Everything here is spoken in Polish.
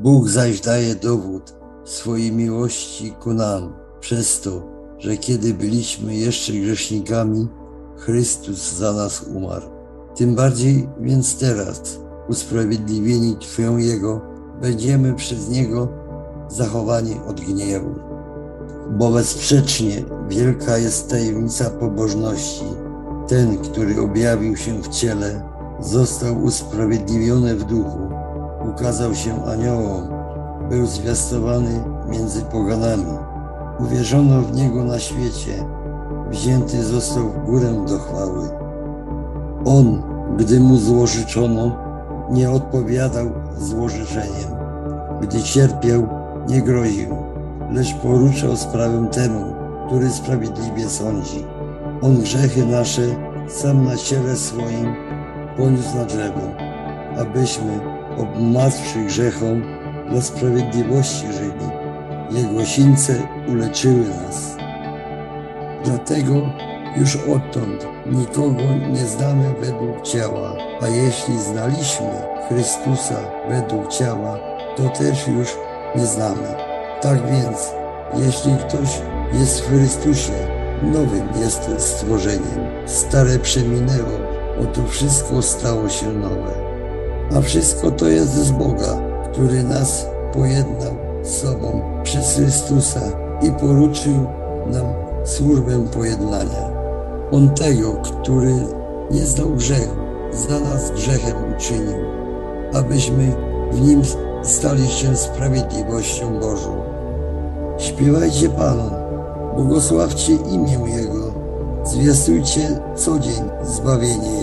Bóg zaś daje dowód swojej miłości ku nam przez to, że kiedy byliśmy jeszcze grzesznikami, Chrystus za nas umarł. Tym bardziej więc teraz, usprawiedliwieni krwią Jego, będziemy przez Niego zachowani od gniewu. Bo bezsprzecznie wielka jest tajemnica pobożności. Ten, który objawił się w ciele, został usprawiedliwiony w duchu, ukazał się aniołom, był zwiastowany między poganami. Uwierzono w Niego na świecie, wzięty został w górę do chwały. On, gdy mu złożyczono, nie odpowiadał złożyczeniem. Gdy cierpiał, nie groził, lecz poruczał sprawę temu, który sprawiedliwie sądzi. On grzechy nasze sam na ciele swoim poniósł na drzewo, abyśmy, obmartwszy grzechom, dla sprawiedliwości żyli. Jego sińce uleczyły nas. Dlatego już odtąd nikogo nie znamy według ciała, a jeśli znaliśmy Chrystusa według ciała, to też już nie znamy. Tak więc, jeśli ktoś jest w Chrystusie, nowym jest stworzeniem. Stare przeminęło, oto wszystko stało się nowe. A wszystko to jest z Boga, który nas pojednał z sobą przez Chrystusa i poruczył nam służbę pojednania. On tego, który nie znał grzechu, za nas grzechem uczynił, abyśmy w nim stali się sprawiedliwością Bożą. Śpiewajcie Panu, błogosławcie imię Jego, zwiastujcie co dzień zbawienie.